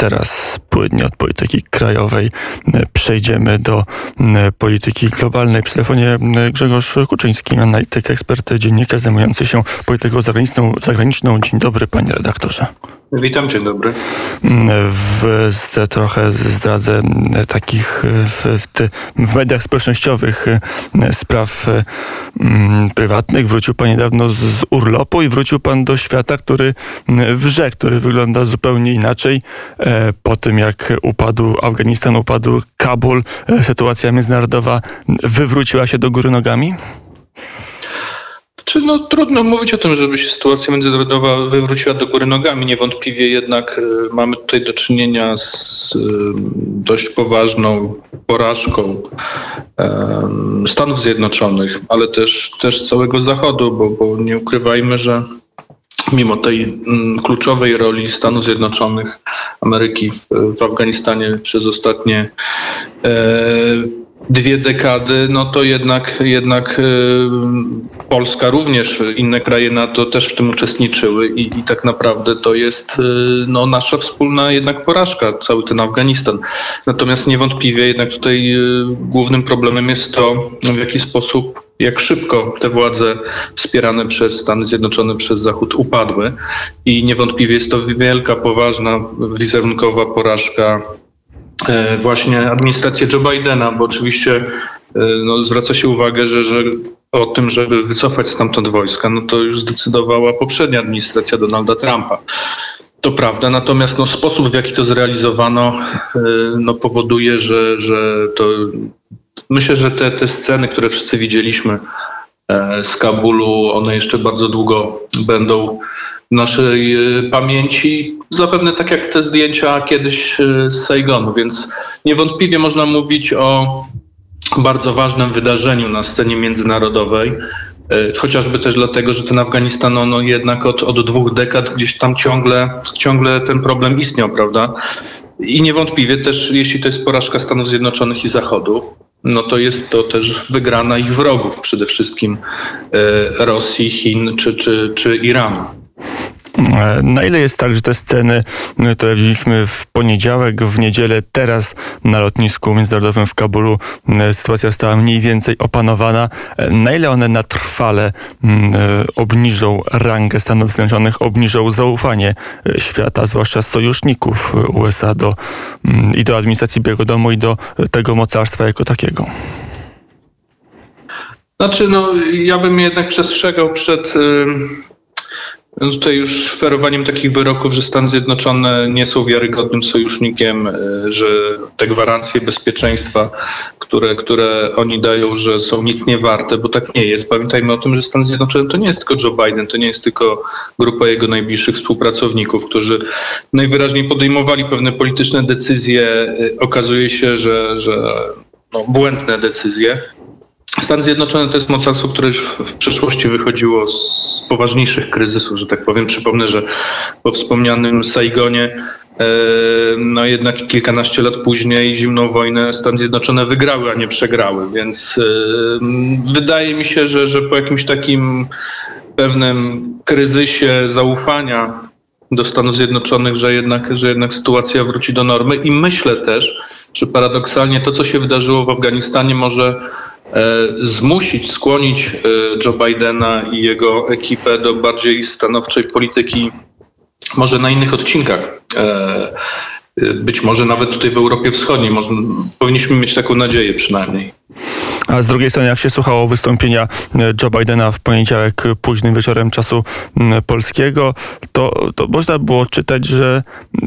teraz płynnie od polityki krajowej przejdziemy do polityki globalnej. Przy telefonie Grzegorz Kuczyński, analityk, ekspert, dziennikarz zajmujący się polityką zagraniczną. zagraniczną. Dzień dobry, panie redaktorze. Witam, dzień dobry. W, trochę zdradzę takich w, w, te, w, mediach społecznościowych spraw m, prywatnych. Wrócił pan niedawno z, z, urlopu i wrócił pan do świata, który wrze, który wygląda zupełnie inaczej. E, po tym jak upadł Afganistan, upadł Kabul, e, sytuacja międzynarodowa wywróciła się do góry nogami? Czy no, trudno mówić o tym, żeby się sytuacja międzynarodowa wywróciła do góry nogami. Niewątpliwie jednak y, mamy tutaj do czynienia z y, dość poważną porażką y, Stanów Zjednoczonych, ale też, też całego Zachodu, bo, bo nie ukrywajmy, że mimo tej mm, kluczowej roli Stanów Zjednoczonych Ameryki w, w Afganistanie przez ostatnie e, dwie dekady, no to jednak, jednak y, Polska również, inne kraje NATO też w tym uczestniczyły i, i tak naprawdę to jest y, no, nasza wspólna jednak porażka, cały ten Afganistan. Natomiast niewątpliwie jednak tutaj y, głównym problemem jest to, w jaki sposób jak szybko te władze wspierane przez Stany Zjednoczone, przez Zachód upadły i niewątpliwie jest to wielka, poważna, wizerunkowa porażka właśnie administrację Joe Bidena, bo oczywiście e, no, zwraca się uwagę, że, że o tym, żeby wycofać stamtąd wojska, no to już zdecydowała poprzednia administracja Donalda Trumpa. To prawda, natomiast no, sposób, w jaki to zrealizowano, e, no, powoduje, że, że to. Myślę, że te, te sceny, które wszyscy widzieliśmy z Kabulu, one jeszcze bardzo długo będą naszej e, pamięci, zapewne tak jak te zdjęcia kiedyś e, z Saigonu, więc niewątpliwie można mówić o bardzo ważnym wydarzeniu na scenie międzynarodowej. E, chociażby też dlatego, że ten Afganistan no, no jednak od, od dwóch dekad gdzieś tam ciągle, ciągle ten problem istniał, prawda? I niewątpliwie też, jeśli to jest porażka Stanów Zjednoczonych i Zachodu, no to jest to też wygrana ich wrogów, przede wszystkim Rosji, Chin czy, czy, czy Iranu. E, na ile jest tak, że te sceny, które widzieliśmy w poniedziałek, w niedzielę, teraz na lotnisku międzynarodowym w Kabulu, e, sytuacja stała mniej więcej opanowana. E, na ile one na trwale obniżą rangę Stanów Zjednoczonych, obniżą zaufanie świata, zwłaszcza sojuszników USA do, i do administracji Białego Domu i do tego mocarstwa jako takiego? Znaczy, no, ja bym jednak przestrzegał przed no tutaj już ferowaniem takich wyroków, że Stany Zjednoczone nie są wiarygodnym sojusznikiem, e, że te gwarancje bezpieczeństwa, które, które oni dają, że są nic nie warte, bo tak nie jest. Pamiętajmy o tym, że Stany Zjednoczone to nie jest tylko Joe Biden, to nie jest tylko grupa jego najbliższych współpracowników, którzy najwyraźniej podejmowali pewne polityczne decyzje. E, okazuje się, że, że no, błędne decyzje, Stany Zjednoczone to jest mocarstwo, które już w przeszłości wychodziło z poważniejszych kryzysów, że tak powiem. Przypomnę, że po wspomnianym Saigonie e, no jednak kilkanaście lat później zimną wojnę Stany Zjednoczone wygrały, a nie przegrały, więc e, wydaje mi się, że, że po jakimś takim pewnym kryzysie zaufania do Stanów Zjednoczonych, że jednak, że jednak sytuacja wróci do normy i myślę też, że paradoksalnie to, co się wydarzyło w Afganistanie może zmusić, skłonić e, Joe Bidena i jego ekipę do bardziej stanowczej polityki, może na innych odcinkach. E, być może nawet tutaj w Europie Wschodniej. Powinniśmy mieć taką nadzieję przynajmniej. A z drugiej strony, jak się słuchało wystąpienia e, Joe Bidena w poniedziałek późnym wieczorem czasu polskiego, to, to można było czytać, że,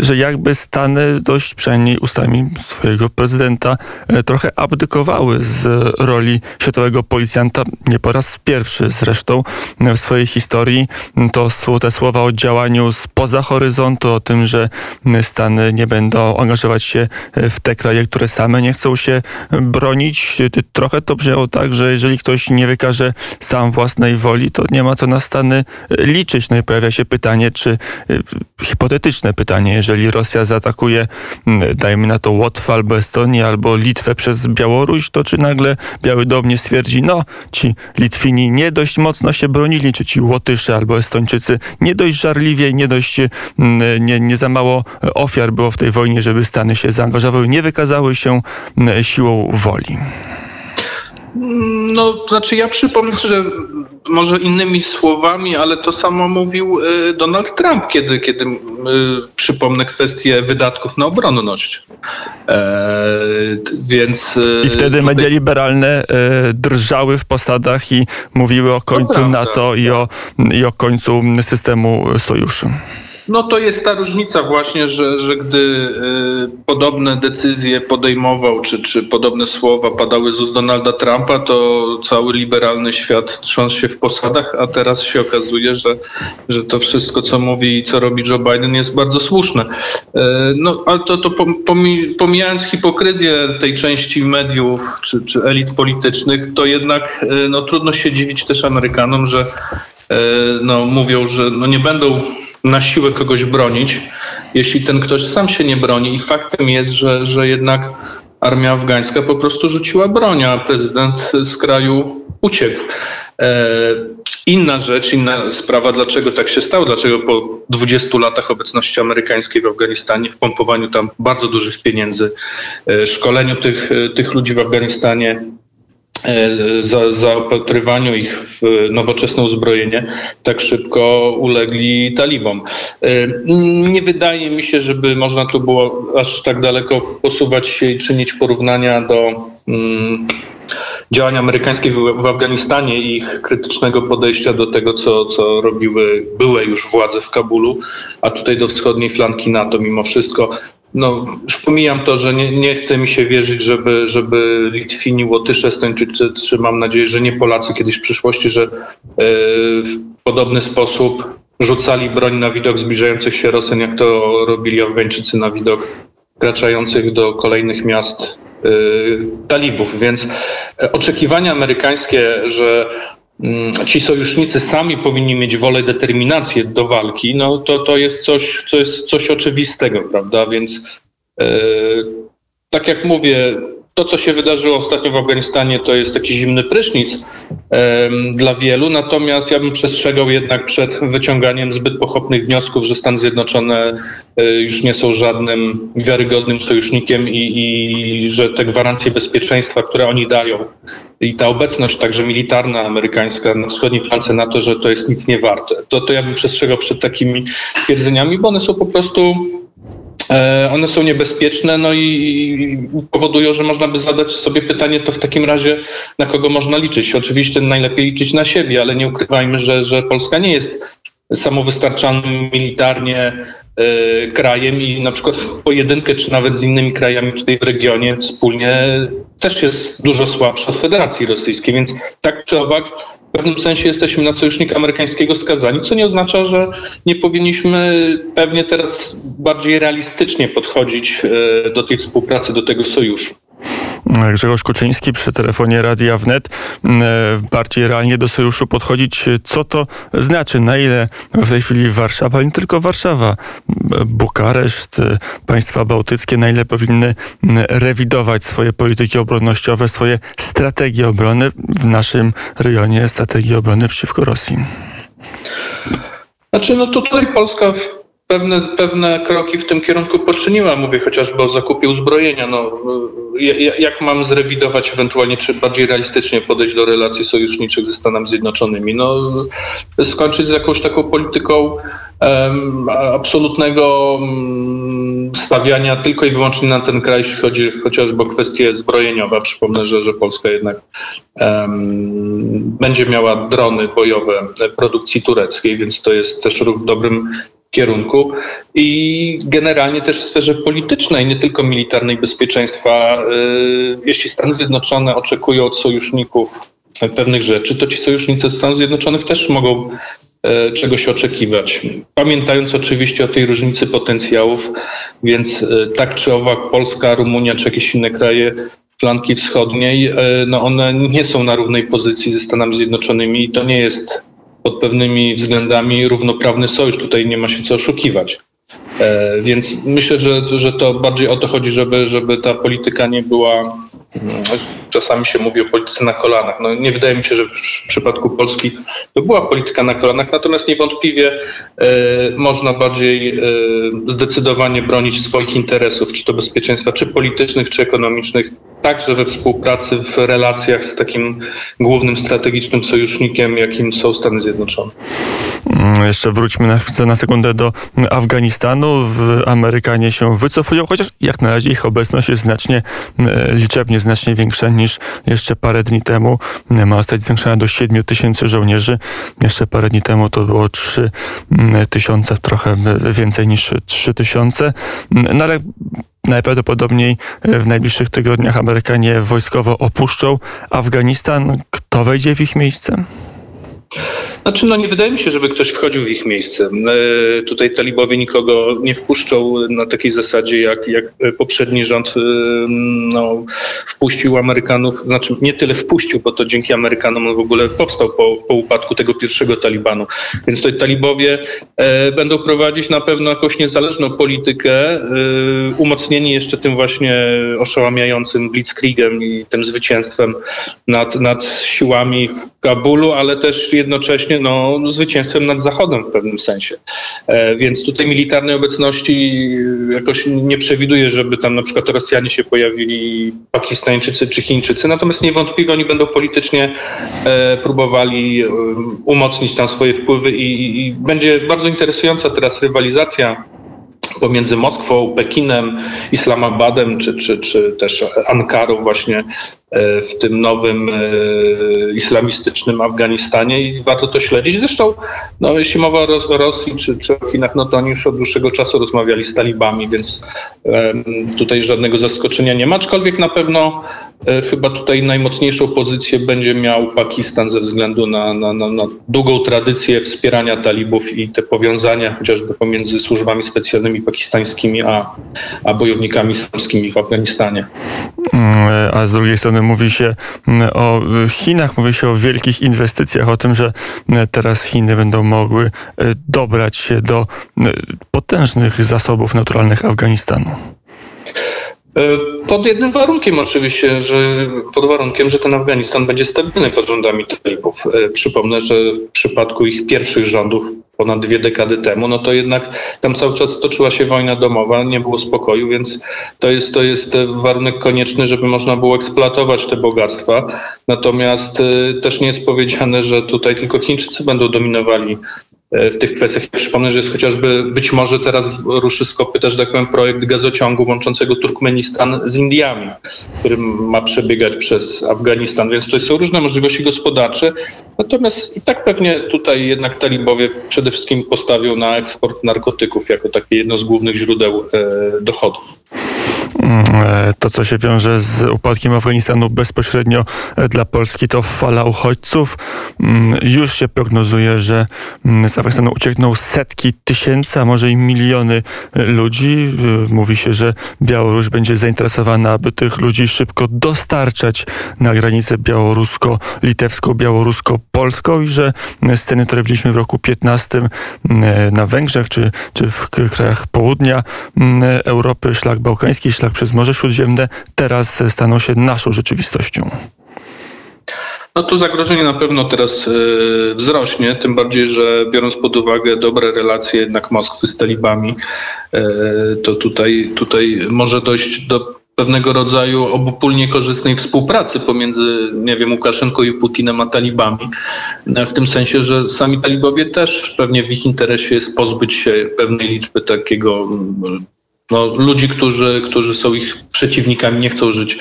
że jakby Stany dość przynajmniej ustami swojego prezydenta e, trochę abdykowały z roli światowego policjanta, nie po raz pierwszy zresztą w swojej historii. To te słowa o działaniu spoza horyzontu, o tym, że Stany nie będą angażować się w te kraje, które same nie chcą się bronić. Trochę to brzmiało tak, że jeżeli ktoś nie wykaże sam własnej woli, to nie ma co na Stany liczyć. No i pojawia się pytanie, czy hipotetyczne pytanie, jeżeli Rosja zaatakuje, dajmy na to Łotwę albo Estonię, albo Litwę przez Białoruś, to czy nagle Biały Dom nie stwierdzi, no ci Litwini nie dość mocno się bronili, czy ci Łotysze albo Estończycy nie dość żarliwie, nie dość, nie, nie za mało ofiar było w tej wojnie, żeby Stany się zaangażowały, nie wykazały się siłą woli. No, znaczy ja przypomnę, że może innymi słowami, ale to samo mówił y, Donald Trump, kiedy, kiedy y, przypomnę kwestię wydatków na obronność. E, więc. Y, I wtedy tutaj... media liberalne drżały w posadach i mówiły o końcu NATO i, o, i o końcu systemu sojuszu. No to jest ta różnica właśnie, że, że gdy y, podobne decyzje podejmował, czy, czy podobne słowa padały z ust Donalda Trumpa, to cały liberalny świat trząsł się w posadach, a teraz się okazuje, że, że to wszystko, co mówi i co robi Joe Biden jest bardzo słuszne. Y, no ale to, to pomijając hipokryzję tej części mediów, czy, czy elit politycznych, to jednak y, no, trudno się dziwić też Amerykanom, że no, mówią, że no, nie będą na siłę kogoś bronić, jeśli ten ktoś sam się nie broni. I faktem jest, że, że jednak armia afgańska po prostu rzuciła broń, a prezydent z kraju uciekł. E, inna rzecz, inna sprawa, dlaczego tak się stało, dlaczego po 20 latach obecności amerykańskiej w Afganistanie, w pompowaniu tam bardzo dużych pieniędzy, e, szkoleniu tych, tych ludzi w Afganistanie, E, za, zaopatrywaniu ich w nowoczesne uzbrojenie tak szybko ulegli talibom. E, nie wydaje mi się, żeby można tu było aż tak daleko posuwać się i czynić porównania do mm, działań amerykańskich w, w Afganistanie i ich krytycznego podejścia do tego, co, co robiły były już władze w Kabulu, a tutaj do wschodniej flanki NATO mimo wszystko no, już pomijam to, że nie, nie chce mi się wierzyć, żeby, żeby Litwini, Łotysze, Estończycy, czy mam nadzieję, że nie Polacy kiedyś w przyszłości, że e, w podobny sposób rzucali broń na widok zbliżających się Rosjan, jak to robili Afgańczycy na widok wkraczających do kolejnych miast y, talibów. Więc oczekiwania amerykańskie, że ci sojusznicy sami powinni mieć wolę, determinację do walki, no to, to jest coś, co jest coś oczywistego, prawda? Więc yy, tak jak mówię, to, co się wydarzyło ostatnio w Afganistanie, to jest taki zimny prysznic dla wielu, natomiast ja bym przestrzegał jednak przed wyciąganiem zbyt pochopnych wniosków, że Stany Zjednoczone e, już nie są żadnym wiarygodnym sojusznikiem i, i że te gwarancje bezpieczeństwa, które oni dają i ta obecność także militarna amerykańska na wschodniej flance NATO, że to jest nic nie warte. To, to ja bym przestrzegał przed takimi twierdzeniami, bo one są po prostu one są niebezpieczne, no i powodują, że można by zadać sobie pytanie, to w takim razie na kogo można liczyć? Oczywiście najlepiej liczyć na siebie, ale nie ukrywajmy, że, że Polska nie jest samowystarczalnym militarnie y, krajem i na przykład w pojedynkę, czy nawet z innymi krajami tutaj w regionie wspólnie też jest dużo słabsza od Federacji Rosyjskiej, więc tak czy owak w pewnym sensie jesteśmy na sojusznika amerykańskiego skazani, co nie oznacza, że nie powinniśmy pewnie teraz bardziej realistycznie podchodzić y, do tej współpracy, do tego sojuszu. Grzegorz Kuczyński przy telefonie Radia Wnet mm, e, bardziej realnie do sojuszu podchodzić. Co to znaczy? Na ile w tej chwili Warszawa, nie tylko Warszawa, Bukareszt, e, państwa bałtyckie, na ile powinny mm, rewidować swoje polityki obronnościowe, swoje strategie obrony w naszym rejonie, strategii obrony przeciwko Rosji? Znaczy, no tutaj Polska pewne, pewne kroki w tym kierunku poczyniła. Mówię chociażby o zakupie uzbrojenia. No, jak mam zrewidować ewentualnie, czy bardziej realistycznie podejść do relacji sojuszniczych ze Stanami Zjednoczonymi? No, skończyć z jakąś taką polityką um, absolutnego um, stawiania tylko i wyłącznie na ten kraj, jeśli chodzi chociażby o kwestie zbrojeniowe. Przypomnę, że, że Polska jednak um, będzie miała drony bojowe produkcji tureckiej, więc to jest też dobrym kierunku i generalnie też w sferze politycznej, nie tylko militarnej bezpieczeństwa. Y, jeśli Stany Zjednoczone oczekują od sojuszników pewnych rzeczy, to ci sojusznicy Stanów Zjednoczonych też mogą y, czegoś oczekiwać. Pamiętając oczywiście o tej różnicy potencjałów, więc y, tak czy owak Polska, Rumunia czy jakieś inne kraje flanki wschodniej, no one nie są na równej pozycji ze Stanami Zjednoczonymi i to nie jest pod pewnymi względami równoprawny sojusz. Tutaj nie ma się co oszukiwać. E, więc myślę, że, że to bardziej o to chodzi, żeby, żeby ta polityka nie była. Czasami się mówi o polityce na kolanach. No, nie wydaje mi się, że w przypadku Polski to była polityka na kolanach, natomiast niewątpliwie e, można bardziej e, zdecydowanie bronić swoich interesów, czy to bezpieczeństwa, czy politycznych, czy ekonomicznych, także we współpracy, w relacjach z takim głównym strategicznym sojusznikiem, jakim są Stany Zjednoczone. Mm, jeszcze wróćmy na, na sekundę do Afganistanu. Amerykanie się wycofują, chociaż jak na razie ich obecność jest znacznie, mm, liczebnie znacznie większa niż jeszcze parę dni temu. Ma zostać zwiększona do 7 tysięcy żołnierzy. Jeszcze parę dni temu to było 3 mm, tysiące, trochę więcej niż 3 tysiące. No ale najprawdopodobniej w najbliższych tygodniach Amerykanie wojskowo opuszczą Afganistan. Kto wejdzie w ich miejsce? Znaczy, no nie wydaje mi się, żeby ktoś wchodził w ich miejsce. E, tutaj talibowie nikogo nie wpuszczą na takiej zasadzie, jak, jak poprzedni rząd e, no, wpuścił Amerykanów, znaczy nie tyle wpuścił, bo to dzięki Amerykanom on w ogóle powstał po, po upadku tego pierwszego Talibanu. Więc tutaj talibowie e, będą prowadzić na pewno jakąś niezależną politykę, umocnieni jeszcze tym właśnie oszałamiającym blitzkriegiem i tym zwycięstwem nad, nad siłami w Kabulu, ale też jednocześnie no, zwycięstwem nad Zachodem w pewnym sensie. E, więc tutaj militarnej obecności jakoś nie przewiduje, żeby tam na przykład Rosjanie się pojawili, Pakistańczycy czy Chińczycy, natomiast niewątpliwie oni będą politycznie e, próbowali e, umocnić tam swoje wpływy i, i będzie bardzo interesująca teraz rywalizacja pomiędzy Moskwą, Pekinem, Islamabadem czy, czy, czy też Ankarą właśnie E, w tym nowym e, islamistycznym Afganistanie i warto to śledzić. Zresztą, no, jeśli mowa o Rosji czy, czy o Chinach, no to oni już od dłuższego czasu rozmawiali z talibami, więc tutaj żadnego zaskoczenia nie ma, aczkolwiek na pewno e, chyba tutaj najmocniejszą pozycję będzie miał Pakistan ze względu na, na, na, na długą tradycję wspierania talibów i te powiązania chociażby pomiędzy służbami specjalnymi pakistańskimi a, a bojownikami islamskimi w Afganistanie. Mm, a z drugiej strony mówi się mm, o Chinach, mówi się o wielkich inwestycjach, o tym, że mm, teraz Chiny będą mogły e, dobrać się do potężnych zasobów naturalnych Afganistanu. Pod jednym warunkiem oczywiście, że pod warunkiem, że ten Afganistan będzie stabilny pod rządami talibów. Przypomnę, że w przypadku ich pierwszych rządów ponad dwie dekady temu, no to jednak tam cały czas toczyła się wojna domowa, nie było spokoju, więc to jest, to jest warunek konieczny, żeby można było eksploatować te bogactwa. Natomiast e, też nie jest powiedziane, że tutaj tylko Chińczycy będą dominowali w tych kwestiach. Przypomnę, że jest chociażby być może teraz ruszy z kopy też tak powiem, projekt gazociągu łączącego Turkmenistan z Indiami, który ma przebiegać przez Afganistan, więc tutaj są różne możliwości gospodarcze. Natomiast i tak pewnie tutaj jednak talibowie przede wszystkim postawią na eksport narkotyków jako takie jedno z głównych źródeł e, dochodów. Mm, e, to, co się wiąże z upadkiem Afganistanu bezpośrednio e, dla Polski, to fala uchodźców. Mm, już się prognozuje, że mm, z Afganistanu uciekną setki tysięcy, a może i miliony e, ludzi. Mówi się, że Białoruś będzie zainteresowana, aby tych ludzi szybko dostarczać na granicę białorusko-litewską, białorusko-polską i że sceny, które widzieliśmy w roku 15 na Węgrzech czy, czy w krajach południa Europy, szlak bałkański, szlak przez Morze Śródziemne teraz staną się naszą rzeczywistością? No to zagrożenie na pewno teraz y, wzrośnie, tym bardziej, że biorąc pod uwagę dobre relacje jednak Moskwy z talibami, y, to tutaj, tutaj może dojść do pewnego rodzaju obopólnie korzystnej współpracy pomiędzy, nie wiem, Łukaszenką i Putinem a talibami. W tym sensie, że sami talibowie też pewnie w ich interesie jest pozbyć się pewnej liczby takiego no, ludzi, którzy, którzy są ich przeciwnikami, nie chcą żyć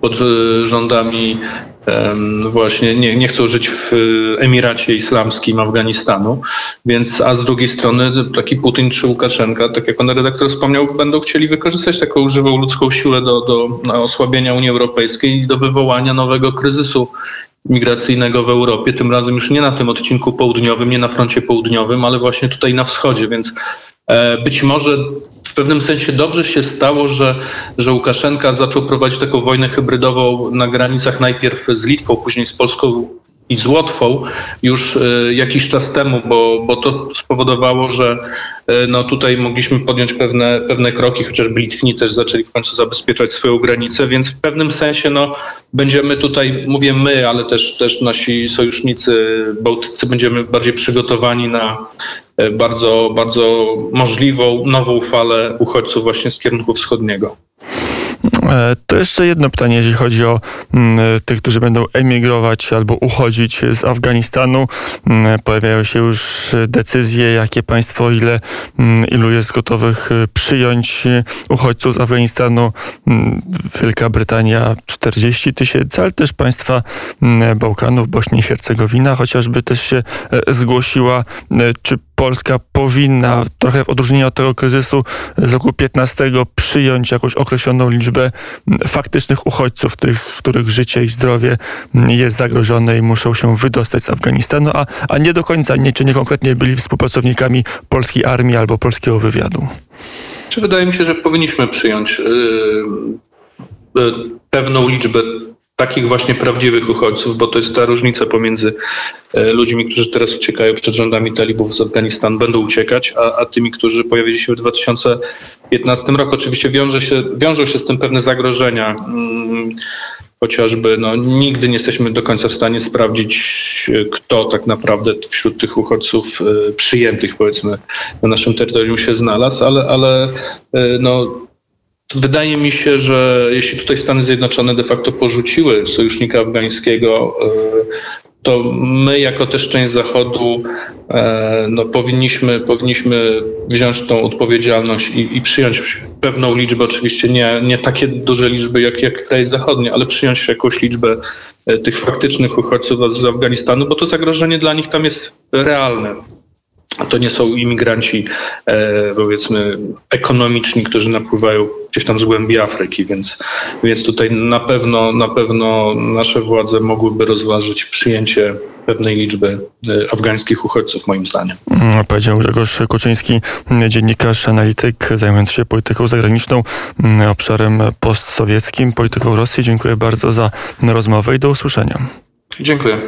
pod e, rządami właśnie, nie, nie chcą żyć w e, Emiracie Islamskim Afganistanu, więc a z drugiej strony taki Putin czy Łukaszenka, tak jak pan redaktor wspomniał, będą chcieli wykorzystać taką żywą ludzką siłę do, do osłabienia Unii Europejskiej i do wywołania nowego kryzysu migracyjnego w Europie, tym razem już nie na tym odcinku południowym, nie na froncie południowym, ale właśnie tutaj na wschodzie, więc e, być może pewnym sensie dobrze się stało, że, że Łukaszenka zaczął prowadzić taką wojnę hybrydową na granicach najpierw z Litwą, później z Polską i z Łotwą już e, jakiś czas temu, bo, bo to spowodowało, że e, no tutaj mogliśmy podjąć pewne, pewne kroki, chociażby Litwini też zaczęli w końcu zabezpieczać swoją granicę, więc w pewnym sensie no, będziemy tutaj, mówię my, ale też, też nasi sojusznicy bałtycy będziemy bardziej przygotowani na bardzo, bardzo możliwą nową falę uchodźców właśnie z kierunku wschodniego. E, to jeszcze jedno pytanie, jeżeli chodzi o mm, tych, którzy będą emigrować albo uchodzić z Afganistanu. Mm, pojawiają się już decyzje, jakie państwo, ile, mm, ilu jest gotowych e, przyjąć e, uchodźców z Afganistanu. Wielka Brytania 40 tysięcy, ale też państwa Bałkanów, Bośnia i Hercegowina chociażby też się zgłosiła. Czy Polska powinna, trochę w odróżnieniu od tego kryzysu z roku 15, przyjąć jakąś określoną liczbę faktycznych uchodźców, tych, których życie i zdrowie jest zagrożone i muszą się wydostać z Afganistanu, a, a nie do końca, nie, czy nie konkretnie byli współpracownikami polskiej armii albo polskiego wywiadu. Czy wydaje mi się, że powinniśmy przyjąć yy, pewną liczbę takich właśnie prawdziwych uchodźców, bo to jest ta różnica pomiędzy e, ludźmi, którzy teraz uciekają przed rządami talibów z Afganistanu, będą uciekać, a, a tymi, którzy pojawili się w 2015 roku. Oczywiście wiąże się, wiążą się z tym pewne zagrożenia. Hmm, chociażby no, nigdy nie jesteśmy do końca w stanie sprawdzić, e, kto tak naprawdę wśród tych uchodźców e, przyjętych, powiedzmy, na naszym terytorium się znalazł, ale, ale no, Wydaje mi się, że jeśli tutaj Stany Zjednoczone de facto porzuciły sojusznika afgańskiego, e, to my jako też część Zachodu e, no, powinniśmy, powinniśmy wziąć tą odpowiedzialność i, i przyjąć pewną liczbę, oczywiście nie, nie takie duże liczby jak, jak kraje zachodnie, ale przyjąć jakąś liczbę e, tych faktycznych uchodźców z Afganistanu, bo to zagrożenie dla nich tam jest realne. To nie są imigranci, powiedzmy, ekonomiczni, którzy napływają gdzieś tam z głębi Afryki, więc, więc tutaj na pewno, na pewno nasze władze mogłyby rozważyć przyjęcie pewnej liczby e, afgańskich uchodźców, moim zdaniem. Mm, powiedział Grzegorz Kuczyński, dziennikarz, analityk zajmujący się polityką zagraniczną, mm, obszarem postsowieckim, polityką Rosji. Dziękuję bardzo za rozmowę i do usłyszenia. Dziękuję.